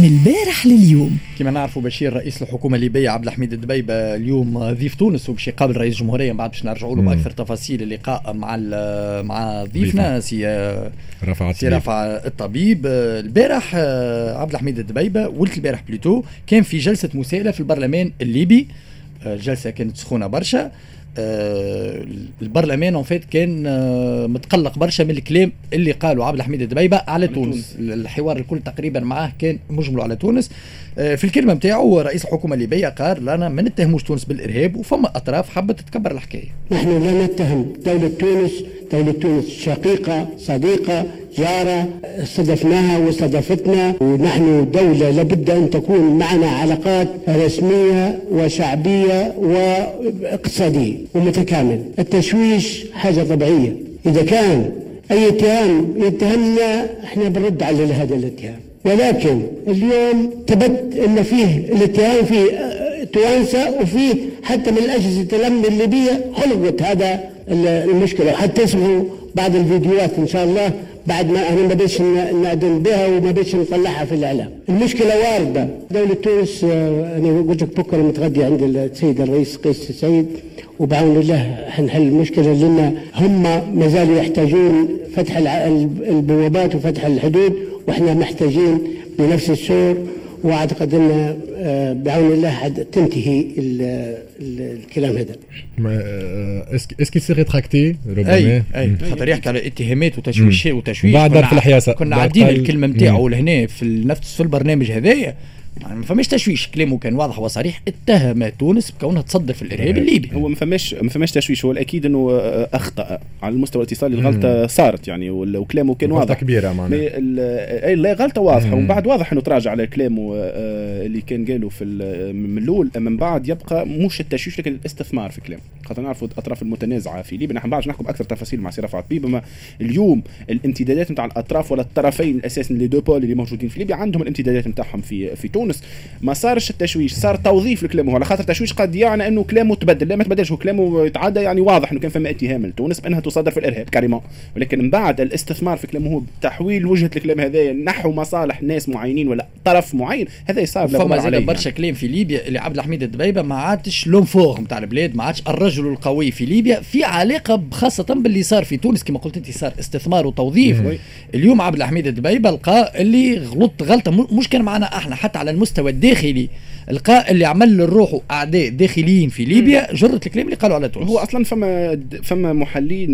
من البارح لليوم. كما نعرفوا بشير رئيس الحكومة الليبية عبد الحميد الدبيبه اليوم ضيف تونس وباش يقابل رئيس الجمهورية بعد باش نرجعوا له بأكثر تفاصيل اللقاء مع مع ضيفنا سي رافع سي رافع الطبيب. البارح عبد الحميد الدبيبه ولا البارح plutôt كان في جلسة مساءلة في البرلمان الليبي. الجلسه كانت سخونة برشا. آه البرلمان en fait كان آه متقلق برشا من الكلام اللي قالوا عبد الحميد الدبيبة على تونس. الحوار الكل تقريبا معاه كان مجمله على تونس. آه في الكلمة نتاعو رئيس الحكومة الليبية قال لانا ما نتهموش تونس بالإرهاب وفما أطراف حبت تكبر الحكاية. نحن لا نتهم. دولة تونس دولة تونس شقيقة صديقة جارة استضفناها واستضفتنا ونحن دولة لابد أن تكون معنا علاقات رسمية وشعبية واقتصادية ومتكامل التشويش حاجة طبيعية. إذا كان أي اتهام يتهمنا إحنا بنرد على هذا الاتهام. ولكن اليوم ثبت إن فيه الاتهام في توانسة وفيه حتى من الاجهزه الأمن الليبية خلقت هذا المشكلة. وحتى تسمعوا بعض الفيديوهات إن شاء الله بعد ما أنا ما بديش نعدل بها وما بديش نطلعها في الإعلام. المشكلة واردة، دولة تونس أنا قلت لك بكرة متغدي عند السيد الرئيس قيس السيد وبعون الله حنحل المشكلة لأن هم ما زالوا يحتاجون فتح البوابات وفتح الحدود. وإحنا محتاجين بنفس الشعور وأعتقد أن بعون الله حد تنتهي الكلام هذا. est-ce qu'il s'est rétracté ربما أي أي. خاطر يحكي على اتهامات وتشويش وتشويش. بعد في الحياسه كنا عادين الكلمة نتاعو لهنا في نفس في البرنامج هذايا. يعني ما فماش تشويش كلامه كان واضح وصريح. اتهم تونس بكونها تصدر في الإرهاب الليبي. هو ما فماش ما فماش تشويش هو الأكيد إنه أخطأ على المستوى الاتصالي. الغلطة صارت يعني وكلامه كان واضح. كبيرة معناها اي لا غلطة واضحة. ومن بعد واضح إنه تراجع على كلامه اللي كان قاله في من الأول. من بعد يبقى مش التشويش لكن الاستثمار في كلامه. خاطر نعرفوا الأطراف المتنازعة في ليبيا. نحن بعد نحكم أكثر تفاصيل مع سي رافع الطبيب أما اليوم الامتدادات نتاع الأطراف ولا الطرفين الاساسي les deux pôles اللي موجودين في ليبيا عندهم الامتدادات نتاعهم في في تونس. ما صارش التشويش صار توظيف لكلامه على خاطر التشويش قد يعني إنه كلامه تبدل لا ما تبدلش هو كلامه يتعدى يعني واضح إنه كان فما اتهام لتونس بأنها تصدر في الإرهاب carrément ولكن من بعد الاستثمار في كلامه هو تحويل وجهة الكلام هذايا نحو مصالح ناس معينين ولا طرف معين هذا صار فما زاد برشا يعني. كلام في ليبيا اللي عبد الحميد الدبيبة ما عادش l'homme fort نتاع البلاد ما عادش الرجل القوي في ليبيا في علاقة خاصة باللي صار في تونس كما قلت أنت صار استثمار وتوظيف. اليوم عبد الحميد الدبيبة لقى اللي غلط غلطة مش كان معنا إحنا حتى على المستوى الداخلي. لقى اللي عمل لروحه اعداء داخليين في ليبيا جرة الكلام اللي قالوا على تونس. هو أصلا فما فما محللين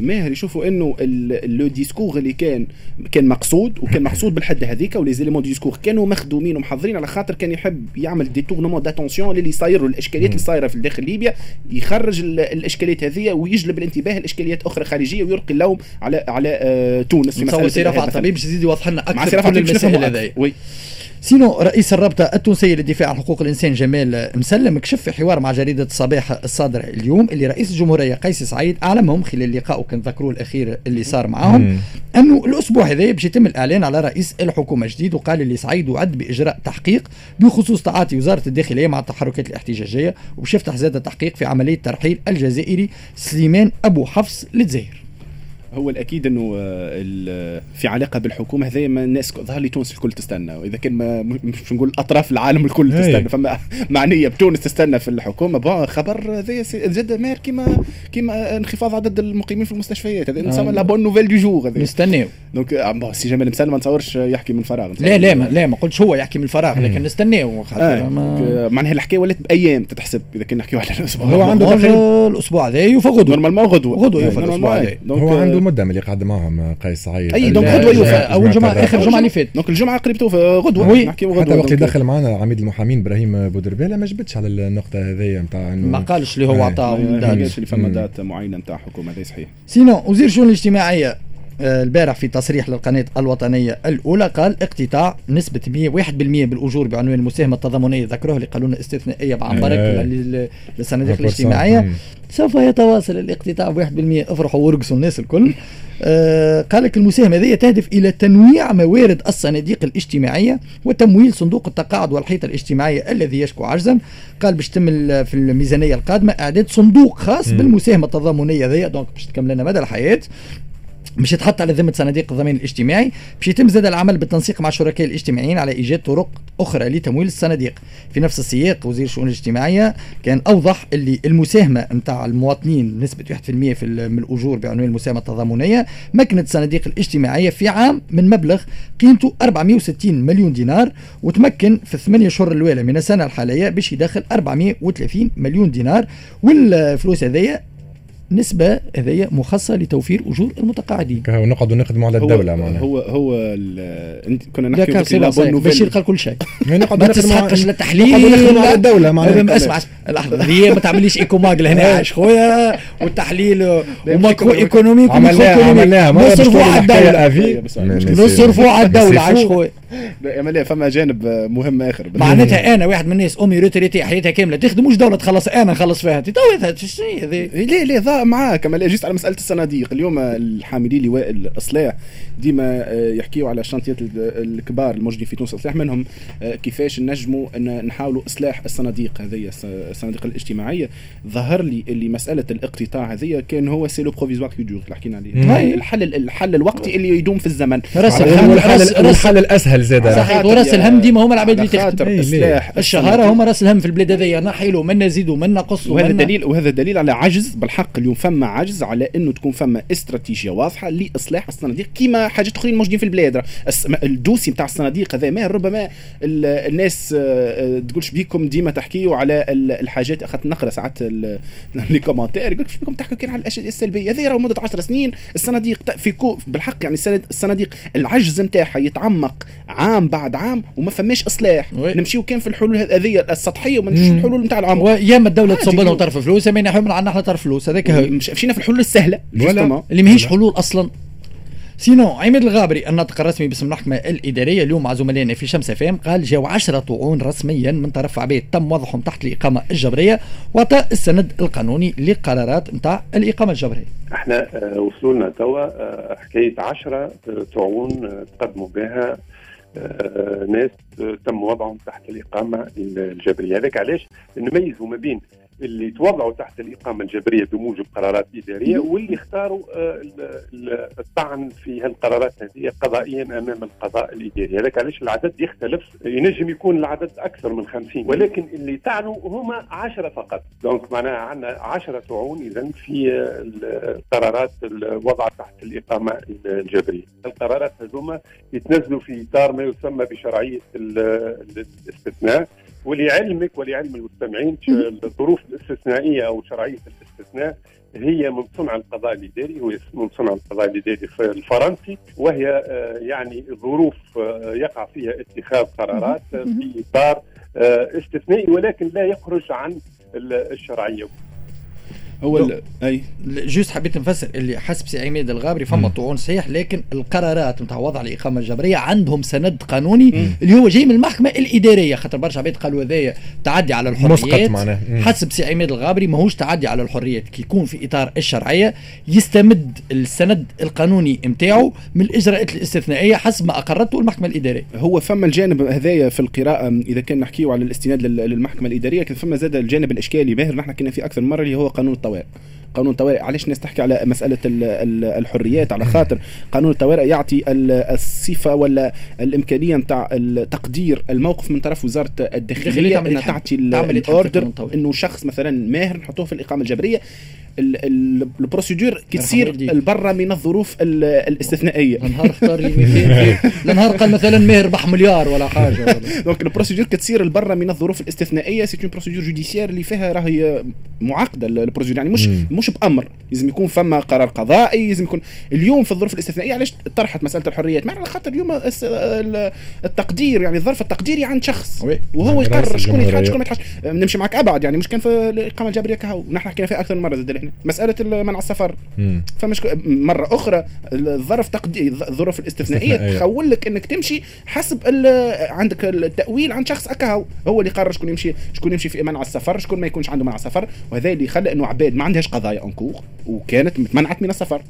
ماهر يشوفوا إنه le discours اللي كان كان مقصود وكان مقصود بالحد هذيك و les éléments de discours كانوا مخدومين ومحضرين على خاطر كان يحب يعمل détournement d'attention اللي صاير الإشكاليات اللي صايرة في داخل ليبيا. يخرج الإشكاليات هذه ويجلب الانتباه لإشكاليات أخرى خارجية ويلقي اللوم على على تونس في مسألة سي رفعت الطبيب باش يزيد يوضح لنا أكثر كل المسائل هذه sinon رئيس الرابطة التونسية للدفاع عن حقوق الإنسان جمال مسلم كشف في حوار مع جريدة الصباح الصادرة اليوم اللي رئيس الجمهورية قيس سعيد أعلمهم خلال لقائه كان ذكروه الأخير اللي صار معهم أنه الأسبوع هذا باش يتم الإعلان على رئيس الحكومة جديد وقال اللي سعيد وعد بإجراء تحقيق بخصوص تعاطي وزارة الداخلية مع التحركات الاحتجاجية وباش يفتح زاد تحقيق في عملية ترحيل الجزائري سليمان أبو حفص للجزائر. هو الأكيد إنه في علاقة بالحكومة هذا ما الناس ظهر لي تونس الكل تستنى وإذا كان ما مش نقول أطراف العالم الكل تستنى فما معنية بتونس تستنى في الحكومة. bon خبر هذا زاد ماهر كيما كيما انخفاض عدد المقيمين في المستشفيات هذا نسمى la bonne nouvelle du jour هذا نستناو donc سي جمال مسلم ما نتصورش يحكي من فراغ. لا لا ما لا ما قلتش هو يحكي من الفراغ لكن نستناو آه. ما... معناها الحكاية ولات بأيام تتحسب إذا كنا نحكيو على الأسبوع. هو عنده الأسبوع هذا يوفى غدوة. normalement غدوة. غدوة يوفى الأسبوع هذا. هو عنده مده من اللي قعد معهم قيس سعيد أي donc غدوة يوفى أول جمعة آخر جمعة اللي فاتت donc الجمعة قريب توفى غدوة. oui. نحكيو غدوة. حتى وقت اللي دخل معنا عميد المحامين إبراهيم بودرباله ما جبتش على النقطة هذيا نتاع ما قالش اللي هو عطاه اللي فما دات معينة نتاع حكومة هذا صحيح. sinon وزير الشؤون الاجتماعية. البارح في تصريح للقناة الوطنية الأولى قال اقتطاع نسبة 101% بالأجور بعنوان المساهمة التضامنية ذكروها لقانون استثنائية بعمرك للصناديق الاجتماعية. سوف يتواصل الاقتطاع ب 1% افرحوا وارقصوا الناس الكل. آه قال لك المساهمة هذه تهدف إلى تنويع موارد الصناديق الاجتماعية وتمويل صندوق التقاعد والحيطة الاجتماعية الذي يشكو عجزا. قال باش في الميزانية القادمة إعداد صندوق خاص بالمساهمة التضامنية هذه. دونك باش تكمل لنا مدى الحياة. باش يتحط على ذمة صناديق الضمان الاجتماعي باش يتم زاد العمل بالتنسيق مع الشركاء الاجتماعيين على إيجاد طرق أخرى لتمويل الصناديق. في نفس السياق وزير الشؤون الاجتماعية كان أوضح اللي المساهمة نتاع المواطنين نسبة 1% في من الأجور بعنوان المساهمة التضامنية مكنت الصناديق الاجتماعية في عام من مبلغ قيمته 460 مليون دينار وتمكن في الثمانية اشهر الأولى من السنة الحالية باش يدخل 430 مليون دينار والفلوس هذيا نسبة هذيا مخصصة لتوفير أجور المتقاعدين. ونقعدوا نخدموا على الدولة معناها. هو هو كنا نحكي في بشير قال كل شيء. ما تسحقش لا تحليل على الدولة معناها. اسمع لحظة هي ما تعمليش ايكوماج هنا عايش خويا والتحليل وماكرو إيكونوميك عملناها نصرفوا على الدولة. نصرفوا على الدولة عايش خويا. يا فما جانب مهم آخر. معناتها أنا واحد من الناس أمي روتريتي حياتها كاملة. تخدم مش دولة تخلص أنا نخلص فيها. تو شنو هذه ليه ليه معاك. اما جيت على مسألة الصناديق. اليوم الحاملين لواء الإصلاح ديما آه، يحكيوا على ال chantiyat الكبار الموجودين في تونس الإصلاح. منهم آه، كيفاش نجموا أن نحاولوا إصلاح الصناديق هذه الصناديق الاجتماعية. ظهر لي اللي مسألة الاقتطاع هذه كان هو c'est le provisoire qui dure اللي حكينا عليه. الحل الحل الوقتي اللي يدوم في الزمن. الحل الأسهل. زاد صحيح. وراس الهم ديما هما العباد اللي تخدم الشهرية هما راس الهم في البلاد هذيا. نحيلوا منا نزيدوا منا نقصوا وهذا دليل وهذا دليل على عجز بالحق اليوم فما عجز على إنه تكون فما استراتيجية واضحة لإصلاح الصناديق كيما حاجات أخرين موجودين في البلاد. ال dossier نتاع الصناديق هذا ما ربما الناس آه، آه، تقولش بيكم ديما تحكيوا على الحاجات أخذت نقرا ساعات les commentaires يقول بيكم تحكوا كان على الأشياء السلبية. هذه راه مدة 10 سنين. الصناديق في كو بالحق يعني الصناديق العجز نتاعها يتعمق عام بعد عام وما فماش إصلاح. نمشيو كان في الحلول هذه السطحية وما نمشيو الحلول نتاع العمق يا اما الدولة تصب لهم طرف فلوس يا اما عندنا إحنا طرف فلوس هذاك مشينا في الحلول السهلة. اللي ماهيش حلول أصلا. سينو عماد الغابري الناطق الرسمي باسم المحكمة الإدارية اليوم مع زملائنا في شمس فام قال جاو عشرة طعون رسميا من طرف عباد. تم وضعهم تحت الإقامة الجبرية وعطاء السند القانوني لقرارات نتاع الإقامة الجبرية. إحنا آه، وصلوا لنا توا آه، حكاية عشرة آه، طعون تقدموا بها ناس تم وضعهم تحت الإقامة الجبرية. هذاك علاش؟ نميزوا ما بين اللي توضعوا تحت الإقامة الجبرية بموجب قرارات إدارية واللي اختاروا آه، الطعن في هالقرارات هذه قضائيا أمام القضاء الإداري. هذاك علاش العدد يختلف؟ ينجم يكون العدد أكثر من 50 ولكن اللي طعنوا هما 10 فقط. دونك معناها عندنا 10 طعون إذا في القرارات الوضع تحت الإقامة الجبرية. القرارات هذوما يتنزلوا في إطار ما يسمى بشرعية الاستثناء. ولعلمك ولعلم المستمعين الظروف الاستثنائية أو شرعية الاستثناء هي من صنع القضاء الاداري هو من صنع القضاء الاداري الفرنسي وهي آه، يعني ظروف آه، يقع فيها اتخاذ قرارات في إطار آه، استثنائي ولكن لا يخرج عن الشرعية. هو أي. juste حبيت نفسر اللي حسب سي عماد الغابري فما طعون صحيح لكن القرارات نتاع وضع الإقامة الجبرية عندهم سند قانوني مم. اللي هو جاي من المحكمة الإدارية خاطر برشا عباد قالوا هذايا تعدي على الحريات. معناه حسب سي عماد الغابري ماهوش تعدي على الحريات. كي يكون في إطار الشرعية يستمد السند القانوني نتاعو من الاجراءات الاستثنائية حسب ما أقرته المحكمة الإدارية. هو فما الجانب هذايا في القراءة إذا كان نحكيه على الاستناد للمحكمة الإدارية كان فما زاد الجانب الإشكالي باهر. نحن كنا فيه أكثر مرة اللي هو قانون الطوارئ. قانون الطوارئ علاش الناس تحكي على مسألة الحريات على خاطر؟ قانون الطوارئ يعطي الصفة ولا الإمكانية نتاع تقدير الموقف من طرف وزارة الداخلية إنها تعطي ال ordre إنه شخص مثلا ماهر نحطوه في الإقامة الجبرية. ال procédure كي تصير البرة من الظروف الاستثنائية. النهار اختار النهار قال مثلا ماهر ربح مليار ولا حاجة. donc ال procédure كي تصير البرة من الظروف الاستثنائية. c'est une procédure judiciaire اللي فيها راهي معقدة ال procédure. يعني مش مم. مش بأمر. لازم يكون فما قرار قضائي لازم يكون اليوم في الظروف الاستثنائية. علاش طرحت مسألة الحريات؟ مع خاطر اليوم التقدير يعني الظرف التقديري عند شخص. وهو يقرر شكون يتحاج شكون ما يتحاج نمشي معك أبعد. يعني مش كان في الاقامه الجبرية كهو. نحن حكينا فيها أكثر من مرة زاد مسألة منع السفر. فمش مرة أخرى الظرف تقدير الظروف الاستثنائية تخول لك إنك تمشي حسب عندك التأويل عند شخص اكاهو هو اللي قرر شكون يمشي شكون يمشي في منع السفر شكون ما يكونش عنده منع سفر وهذا اللي خلى إنه عباد ما عندهاش قضايا encore وكانت منعت من السفر.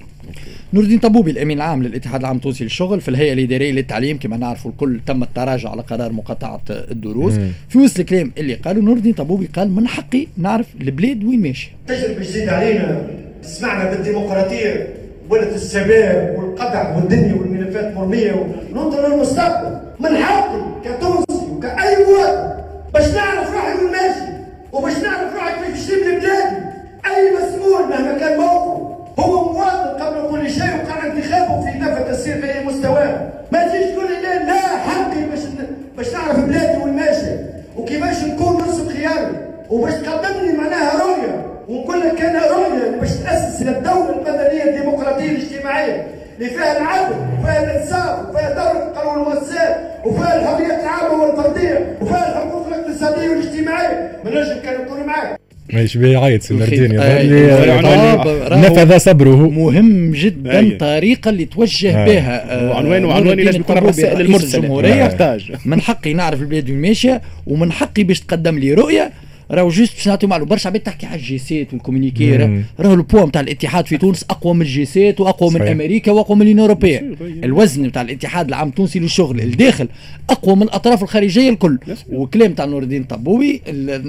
نور الدين طبوبي الامين العام للاتحاد العام التونسي للشغل في الهيئة الإدارية للتعليم كما نعرفوا الكل تم التراجع على قرار مقاطعة الدروس. مم. في وسط الكلام اللي قالوا نور الدين طبوبي قال من حقي نعرف البلاد وين ماشي. تجربة جديدة علينا. سمعنا بالديمقراطية ولد الشباب والقدع والدنيا والملفات مرمية. وننظر للمستقبل من حقي كتونسي وكأي مواطن باش نعرف روحي وين ماشي وباش نعرف روحي كيف نشتري بلادي أي مسؤول مهما كان موقفه. هو مواطن قبل كل شيء وقع انتخابه في كافه السير في أي مستوى. ما تجيش تقول لي لا حقي باش باش نعرف بلادي وين ماشي وكيفاش نكون نصف خياري. وباش تقدم لي معناها رؤية. ونقول لك أنا رؤية باش تأسس الدولة المدنية الديمقراطية الاجتماعية اللي فيها العدل وفيها الانصاف وفيها دوله القانون والوسائل وفيها الحريات العامة والفردية وفيها الحقوق الاقتصادية والاجتماعية. ما نجم كان نكون معاك. ماشي بيعيط سي المردين نفذ صبره. مهم جدا الطريقة اللي توجه بها وعنوانه عنوانه لازم يكون الرسائل المرسله من حقي نعرف البلاد وين ماشيه ومن حقي باش تقدم لي رؤية راهو جوست باش نعطيو معلومه برشا عباد تحكي على الجيسات والكومينيكي راهو البوا نتاع الاتحاد في تونس أقوى من الجيسات واقوى من أمريكا وأقوى من اليون اوروبيه الوزن نتاع الاتحاد العام التونسي للشغل الداخل أقوى من الأطراف الخارجية الكل. وكلام تاع نور الدين طبوبي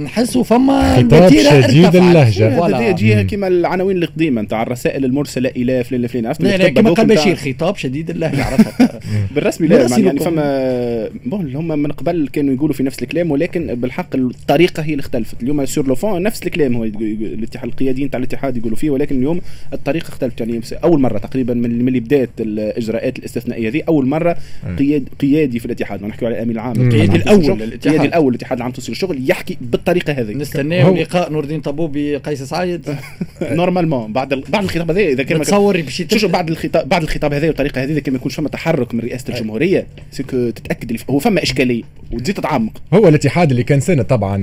نحسوا فما خطاب شديد اللهجة. جهه كيما العناوين القديمة نتاع الرسائل المرسلة إلى فلان فلان عرفت؟ لا لا كما قال بشير خطاب شديد اللهجة عرفت؟ بالرسمي لا يعني فما bon هم من قبل كانوا يقولوا في نفس الكلام ولكن بالحق الطريقة هي اللي اختلفت. اختلفت اليوم sur le fond نفس الكلام هو الاتحاد القياديين تاع الاتحاد يقولوا فيه ولكن اليوم الطريقة اختلفت يعني أول مرة تقريبا من اللي بدأت الإجراءات الاستثنائية هذه أول مرة قياد قيادي في الاتحاد نحكي على الامين العام. القيادي الأول القيادي الأول الاتحاد العام التونسي للشغل يحكي بالطريقة هذه. نستناو لقاء نور الدين طبوبي قيس سعيد. normalement بعد بعد الخطاب هذا إذا كان تصور باش بعد الخطاب بعد الخطاب هذا والطريقة هذه إذا كان ما يكونش فما تحرك من رئاسة الجمهورية c'est que تتأكد هو فما إشكالية. وتزيد تتعمق. هو الاتحاد اللي كان سنة طبعا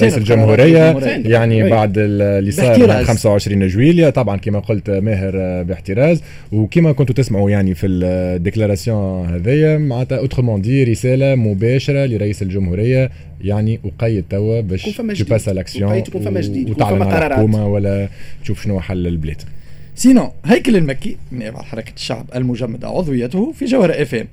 رئيس الجمهورية يعني بعد اللي صار 25 جويليا طبعا كما قلت ماهر باحتراز. وكما كنتوا تسمعوا يعني في ال déclaration هذيا معناتها autrement dit رسالة مباشرة لرئيس الجمهورية. يعني وقيد توا باش ت passe à l'action وتعلن على حكومة ولا تشوف شنو حل البلاد. sinon هيكل المكي نائب حركة الشعب المجمدة عضويته في جوهره اف ام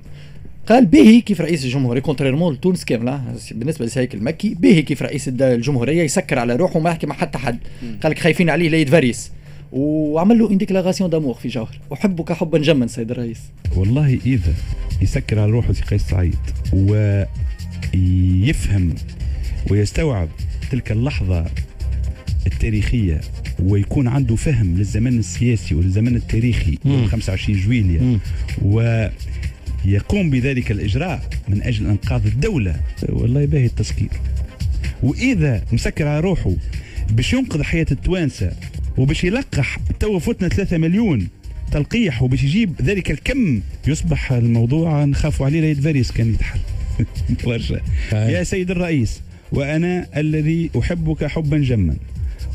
قال به كيف رئيس الجمهورية contrairement لتونس كاملة بالنسبة لسيك المكي به كيف رئيس الجمهورية يسكر على روحه وما يحكي مع حتى حد. قال لك خايفين عليه لا يتفريس وعمل له انديكلاغاسيون دامور في جوهر. أحبك حبا جما سيد الرئيس. والله إذا يسكر على روحه قيس سعيد ويفهم ويستوعب تلك اللحظة التاريخية ويكون عنده فهم للزمن السياسي وللزمن التاريخي 25 جويلية. و يقوم بذلك الإجراء من أجل إنقاذ الدولة. والله يباهي التسكير وإذا مسكر على روحه باش ينقذ حياة التوانسة وباش يلقح تو فتنا 3 مليون تلقيح وباش يجيب ذلك الكم يصبح الموضوع نخاف عليه لا يتفريس كان يتحل. برشا يا سيد الرئيس وأنا الذي أحبك حبا جما.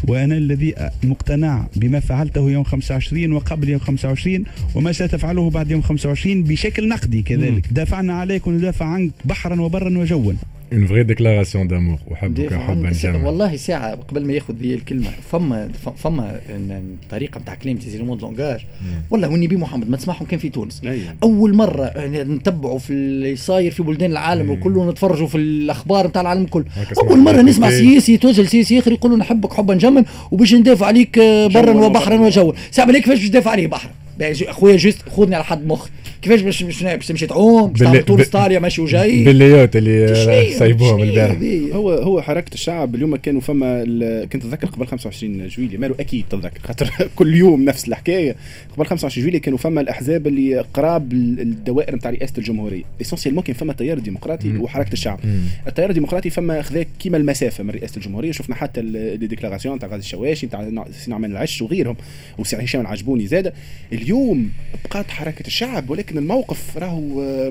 وأنا الذي مقتنع بما فعلته يوم 25 وقبل يوم 25 وما ستفعله بعد يوم 25 بشكل نقدي كذلك. دافعنا عليك وندافع عنك بحرا وبرا وجوا. une vraie déclaration d'amour احبك حبا جما والله ساعة قبل ما ياخذ ذي الكلمة. فما فما طريقة نتاع كلام تيزي mode langage والله والنبي محمد ما تسمعهم كان في تونس. أيه. أول مرة نتبعوا في اللي صاير في بلدان العالم أيه. وكله نتفرجوا في الأخبار نتاع العالم الكل. أول مرة نسمع سياسي توجه لسياسي آخر يقولوا نحبك حبا جما وباش ندافع عليك برا وبحرا وجوا. ساعة كيفاش باش تدافع عليه؟ بحر اخويا juste خذني على حد مخ كيفاش باش باش باش تمشي تعوم باش تعمل طول ستاريا ماشي وجاي بالليوت اللي سايبوهم البارح هو هو حركة الشعب اليوم كانوا فما كنت تذكر قبل 25 جويلية. مالو أكيد تتذكر. خاطر كل يوم نفس الحكاية. قبل 25 جويلية كانوا فما الأحزاب اللي قراب الدوائر نتاع رئاسة الجمهورية. essentiellement كان فما تيار ديمقراطي وحركة الشعب. التيار الديمقراطي فما خذا كيما المسافة من رئاسة الجمهورية. شفنا حتى ال déclaration تاع غازي الشواشي تاع سي نعمان العش وغيرهم. وسي هشام العجبوني زاد اليوم بقات حركة الشعب ولكن الموقف راهو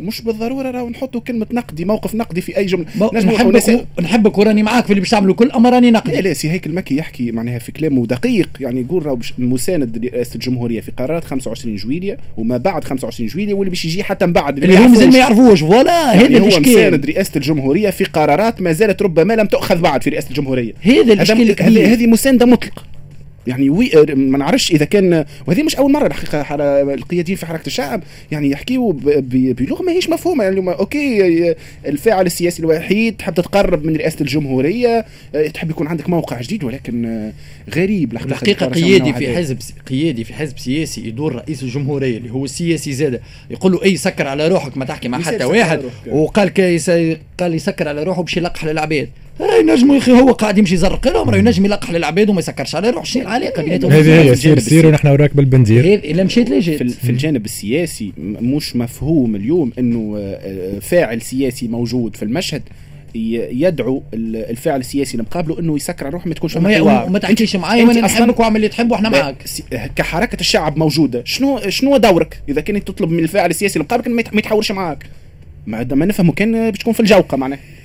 مش بالضرورة راهو نحطوا كلمة نقدي موقف نقدي في أي جملة. نحبك نحبك وراني معاك في اللي باش تعملوا كل اما راني نقدي. لا لا سي هيكل المكي يحكي معناها في كلامه دقيق يعني يقول راهو مساند لرئاسة الجمهورية في قرارات 25 جويلية وما بعد 25 جويلية واللي باش يجي حتى من بعد. اللي هم مازال ما يعرفوش. يعني هذا هو مساند رئاسة الجمهورية في قرارات ما زالت ربما لم تؤخذ بعد في رئاسة الجمهورية. هذا الإشكال هذه مساندة مطلقة. يعني oui ما نعرفش إذا كان وهذه مش أول مرة الحقيقة القياديين في حركة الشعب يعني يحكيوا بلغة ماهيش مفهومة. يعني OK الفاعل السياسي الوحيد تحب تتقرب من رئاسة الجمهورية تحب يكون عندك موقع جديد ولكن غريب الحقيقة قيادي في حزب قيادي في حزب سياسي يدور رئيس الجمهورية اللي هو السياسي زاد يقول له أي سكر على روحك. ما تحكي مع حتى واحد. وقال قال يسكر على روحه باش يلقح للعباد ينجم يا أخي هو قاعد يمشي يزرق. لهم راه ينجم يلقح للعباد وما يسكرش. على روحه شنو العلاقه هذه هي سير سير ونحن وراك بالبنزير. إلا مشيت لا جيت؟ في الجانب السياسي مش مفهوم اليوم إنه آه، فاعل سياسي موجود في المشهد يدعو الفاعل السياسي اللي مقابله إنه يسكر على روحه ما تكونش وما, وما تحكيش معايا وأنا نحبك واعمل اللي تحبه وإحنا معاك. كحركة الشعب موجودة. شنو شنو دورك؟ إذا كنت تطلب من الفاعل السياسي اللي مقابلك ما يتحاورش معاك. ما ما نفهمه كان باش تكون في الجوقة معناه آه،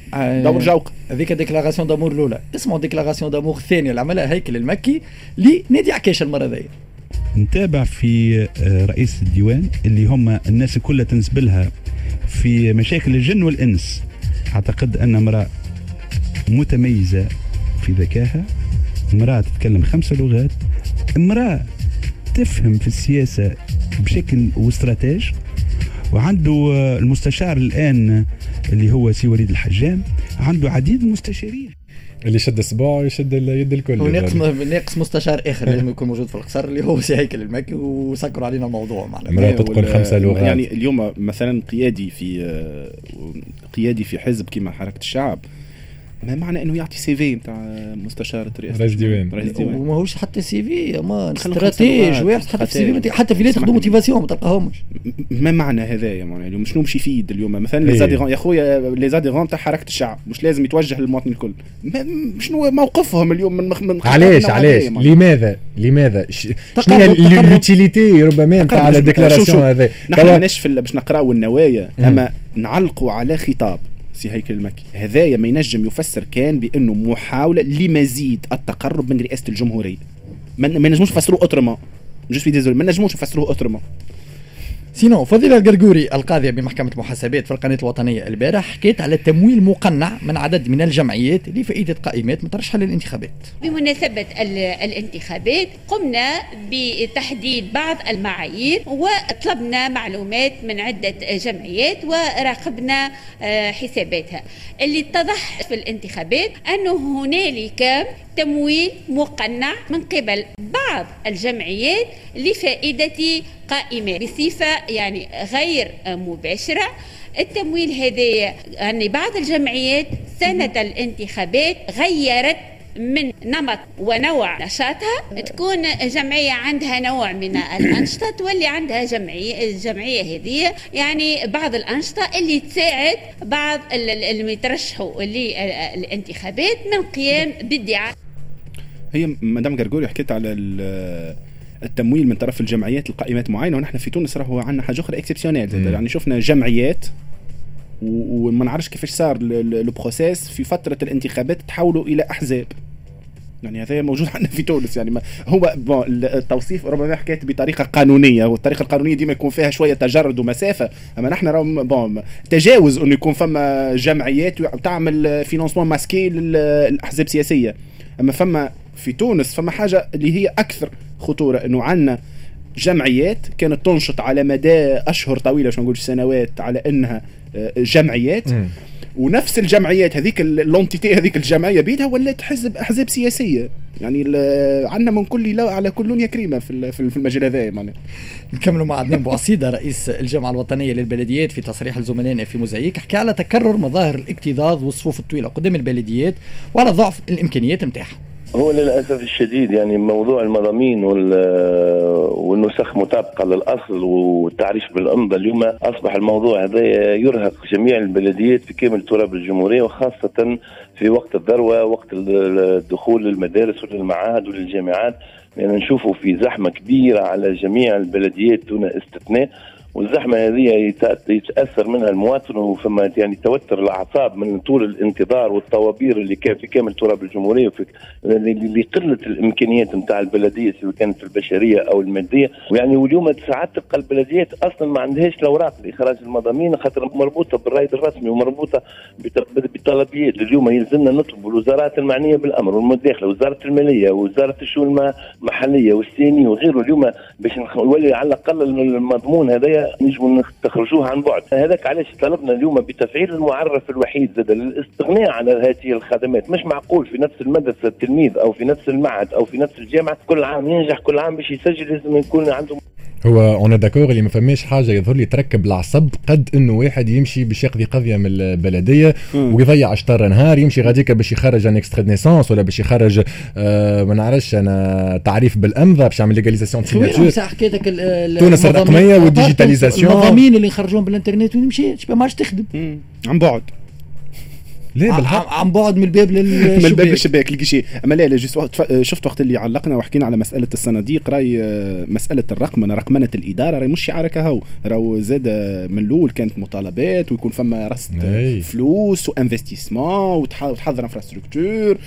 دور جوقه هذيك déclaration d'amour الأولى. اسمه déclaration d'amour الثانية اللي عملها هيكل المكي لنادي عكاش المرة ذي. نتابع في آه، رئيس الديوان اللي هم الناس كلها تنسب لها في مشاكل الجن والإنس. أعتقد أن امرأة متميزة في ذكائها. امرأة تتكلم خمسه لغات. امرأة تفهم في السياسة بشكل و stratège. وعنده آه، المستشار الآن اللي هو سي وليد الحجام عنده عديد المستشارين اللي شد أسبوع يشد اليد الكل وناقص ناقص مستشار آخر لازم يكون موجود في القصر اللي هو سي هيكل المكي وسكروا علينا الموضوع معنا امراه تتقن خمسة لغات يعني اليوم مثلا قيادي في آه، قيادي في حزب كما حركة الشعب ما معنى إنه يعطي CV نتاع مستشار رئاسه رئيس ديوان وماهوش حتى سي في ما استراتيج واحد حتى في سي في حتى في تاخذوا موتيفاسيون ما تلقاهمش. ما معنى هذايا معنى اليوم شنو باش يفيد اليوم؟ مثلا لي زاديغون يا خويا لي زاديغون تاع حركة الشعب مش لازم يتوجه للمواطن الكل. شنو موقفهم اليوم من, من علاش علاش؟ لماذا؟ لماذا؟ شنو هي اليوتيليتي ربما نتاع الديكلاراسيون هذا؟ نحن ماناش باش نقراو النوايا أما نعلقوا على خطاب. سي هيكل المكي. هذايا ما ينجم يفسر كان بأنه محاولة لمزيد التقرب من رئاسة الجمهورية. ما نجموش نفسروه autrement je suis désolé ما نجموش نفسروه autrement sinon فضيلة القرقوري القاضية بمحكمة محاسبات في القناة الوطنية البارح حكيت على تمويل مقنع من عدد من الجمعيات لفائدة قائمات مترشحة للانتخابات. بمناسبة الانتخابات قمنا بتحديد بعض المعايير وطلبنا معلومات من عدة جمعيات وراقبنا آه، حساباتها. اللي اتضح في الانتخابات أنه هنالك تمويل مقنع من قبل بعض الجمعيات لفائدة قائمات بصفة يعني غير مباشرة. التمويل هذا يعني بعض الجمعيات سنة الانتخابات غيرت من نمط ونوع نشاطها. تكون جمعية عندها نوع من الأنشطة تولي عندها جمعية الجمعية هذه. يعني بعض الأنشطة اللي تساعد بعض اللي يترشحوا للانتخابات من قيام بادعاء هي مدام قرقوري حكيت على التمويل من طرف الجمعيات لقائمات معينة ونحن في تونس راهو عندنا حاجة أخرى exceptionnelle يعني شفنا جمعيات وما نعرفش كيفاش صار ال processus في فترة الانتخابات تحولوا إلى أحزاب. يعني هذا موجود عندنا في تونس يعني ما هو التوصيف ربما حكيت بطريقة قانونية والطريقة القانونية ديما يكون فيها شوية تجرد ومسافة. أما نحن bon تجاوز انه يكون فما جمعيات تعمل financement masqué للأحزاب السياسية. أما فما في تونس فما حاجة اللي هي أكثر خطورة إنه عندنا جمعيات كانت تنشط على مدى أشهر طويلة مش نقول سنوات على إنها آه، جمعيات. م. ونفس الجمعيات هذيك اللونتيتي هذيك الجمعية بيدها ولات حزب احزاب سياسية. يعني عندنا من كل لا على كل يا كريمه في في المجال هذا يعني. نكملوا مع عدنان بوعصيده رئيس الجامعة الوطنية للبلديات في تصريح لزملائنا في موزايك حكى على تكرر مظاهر الاكتظاظ والصفوف الطويلة قدام البلديات وعلى ضعف الإمكانيات نتاعها. هو للأسف الشديد يعني موضوع المضامين والنسخ مطابقة للأصل والتعريف بالأمضة اليوم أصبح الموضوع هذا يرهق جميع البلديات في كامل تراب الجمهورية وخاصة في وقت الذروة وقت الدخول للمدارس وللمعاهد وللجامعات. لأن يعني نشوفوا في زحمة كبيرة على جميع البلديات دون استثناء. والزحمة هذه يتأثر منها المواطن وفما يعني توتر الأعصاب من طول الانتظار والطوابير اللي كان في كامل تراب الجمهورية وفي لقله الإمكانيات نتاع البلدية سواء كانت البشرية أو المادية. ويعني واليوم ساعات تلقى البلديات أصلا ما عندهاش الأوراق لإخراج المضامين خاطر مربوطة بالرايد الرسمي ومربوطة بطلبيات اليوم يلزمنا نطلب الوزارات المعنية بالأمر والمداخلة وزارة المالية ووزاره الشؤون المحلية والسيني وغيره اليوم باش نولي على الأقل المضمون هذايا نجموا نستخرجوه عن بعد. هذاك علاش طلبنا اليوم بتفعيل المعرف الوحيد زاد للاستغناء عن هذه الخدمات. مش معقول في نفس المدرسة التلميذ أو في نفس المعهد أو في نفس الجامعة كل عام ينجح كل عام باش يسجل لازم يكون عنده هو on est d'accord اللي ما فماش حاجة يظهر لي تركب العصب قد إنه واحد يمشي باش يقضي قضية من البلدية ويضيع شطر نهار يمشي غاديك باش يخرج un extrait de naissance ولا باش يخرج آه ما نعرفش أنا تعريف بالامضه باش يعمل légalisation signature حكيتك تونس الرقمية وال digitalisation المضامين اللي يخرجون بالإنترنت وين مشيت ما عادش تخدم عن بعد. لا بالحق. عن بعد من الباب للشباك من الباب للشباك. ال guichet أما لا لا شفت وقت اللي علقنا وحكينا على مسألة الصناديق. رأي آه، مسألة الرقمنة. رقمنة الإدارة. رأي مش شعار كهو راهو زاد من الأول كانت مطالبات ويكون فما رصد فلوس و investissement وتحضر infrastructure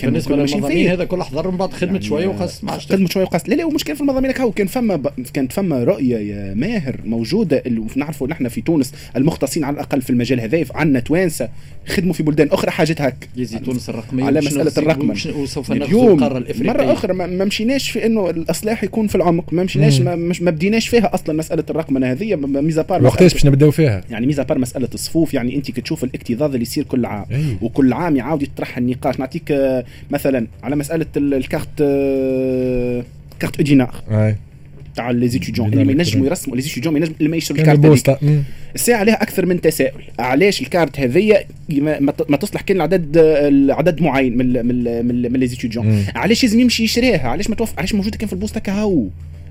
كان بالنسبة للمضامين هذا كل حضر من بعد خدمت يعني شوية وقص ما خدمت شوية وقص لا لا ومش كان في المضامين هو كان فما ب... كانت فما رؤية يا ماهر موجودة اللي نعرفوا نحن في تونس المختصين على الأقل في المجال هذا عندنا توانسة خدموا في بلدان أخرى حاجات هك يزي تونس الرقمية على مسألة الرقم وسوف اليوم القارة الإفريقية. مرة أخرى ما مشيناش في إنه الإصلاح يكون في العمق. ما مشيناش ما, مش ما بديناش فيها أصلا مسألة الرقمنه هذه mise à part وقتاش باش نبداو فيها؟ يعني mise à part مسألة الصفوف يعني أنت كتشوف الاكتظاظ اللي يصير كل عام. أي. وكل عام يعاود يطرح النقاش. نعطيك مثلا على مسألة ال carte carte e-dinar تاع les étudiants. اللي ما ينجموا يرسموا les étudiants ما ينجموا اللي ما يشروا الكارت الساعة عليها أكثر من تساؤل. علاش الكارت هذيا ما تصلح كان لعدد عدد معين من من من les étudiants. علاش لازم يمشي يشريها؟ علاش ما توفر علاش موجوده كان في البوسطة كهو؟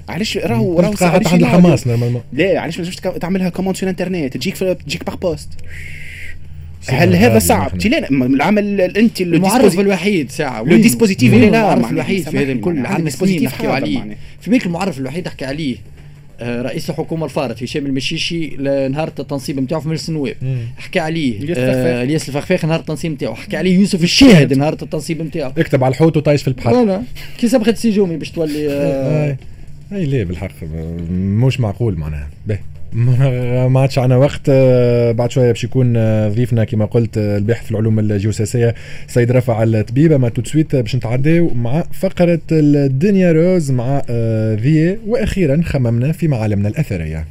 علاش راهو راهو عند الحماص لا علاش ما تعملها commande في الانترنت تجيك تجيك par poste هل هذا صعب؟ لا العمل أنت المعرف الوحيد ساعة. le dispositif اللي المعرف الوحيد في هذا الكل؟ عندنا سنين نحكيو عليه. في بالك المعرف الوحيد أحكي عليه. آه رئيس الحكومة الفارط هشام المشيشي نهار التنصيب نتاعو في مجلس النواب. حكى عليه. الياس الفخفاخ. نهار التنصيب نتاعو حكى عليه يوسف الشاهد نهار التنصيب نتاعو اكتب على الحوت وطايش في البحر. لا كي سبقت سيجومي باش تولي آه اي لا بالحق؟ مش معقول معناها. باهي. ما عادش عنا وقت. آه، بعد شوية باش يكون آه، ضيفنا كما قلت آه، الباحث في العلوم الجيوسياسية سيد رافع الطبيب. mais tout de suite باش نتعداو مع فقرة الدنيا روز مع ذي وأخيرا خممنا في معالمنا الأثرية.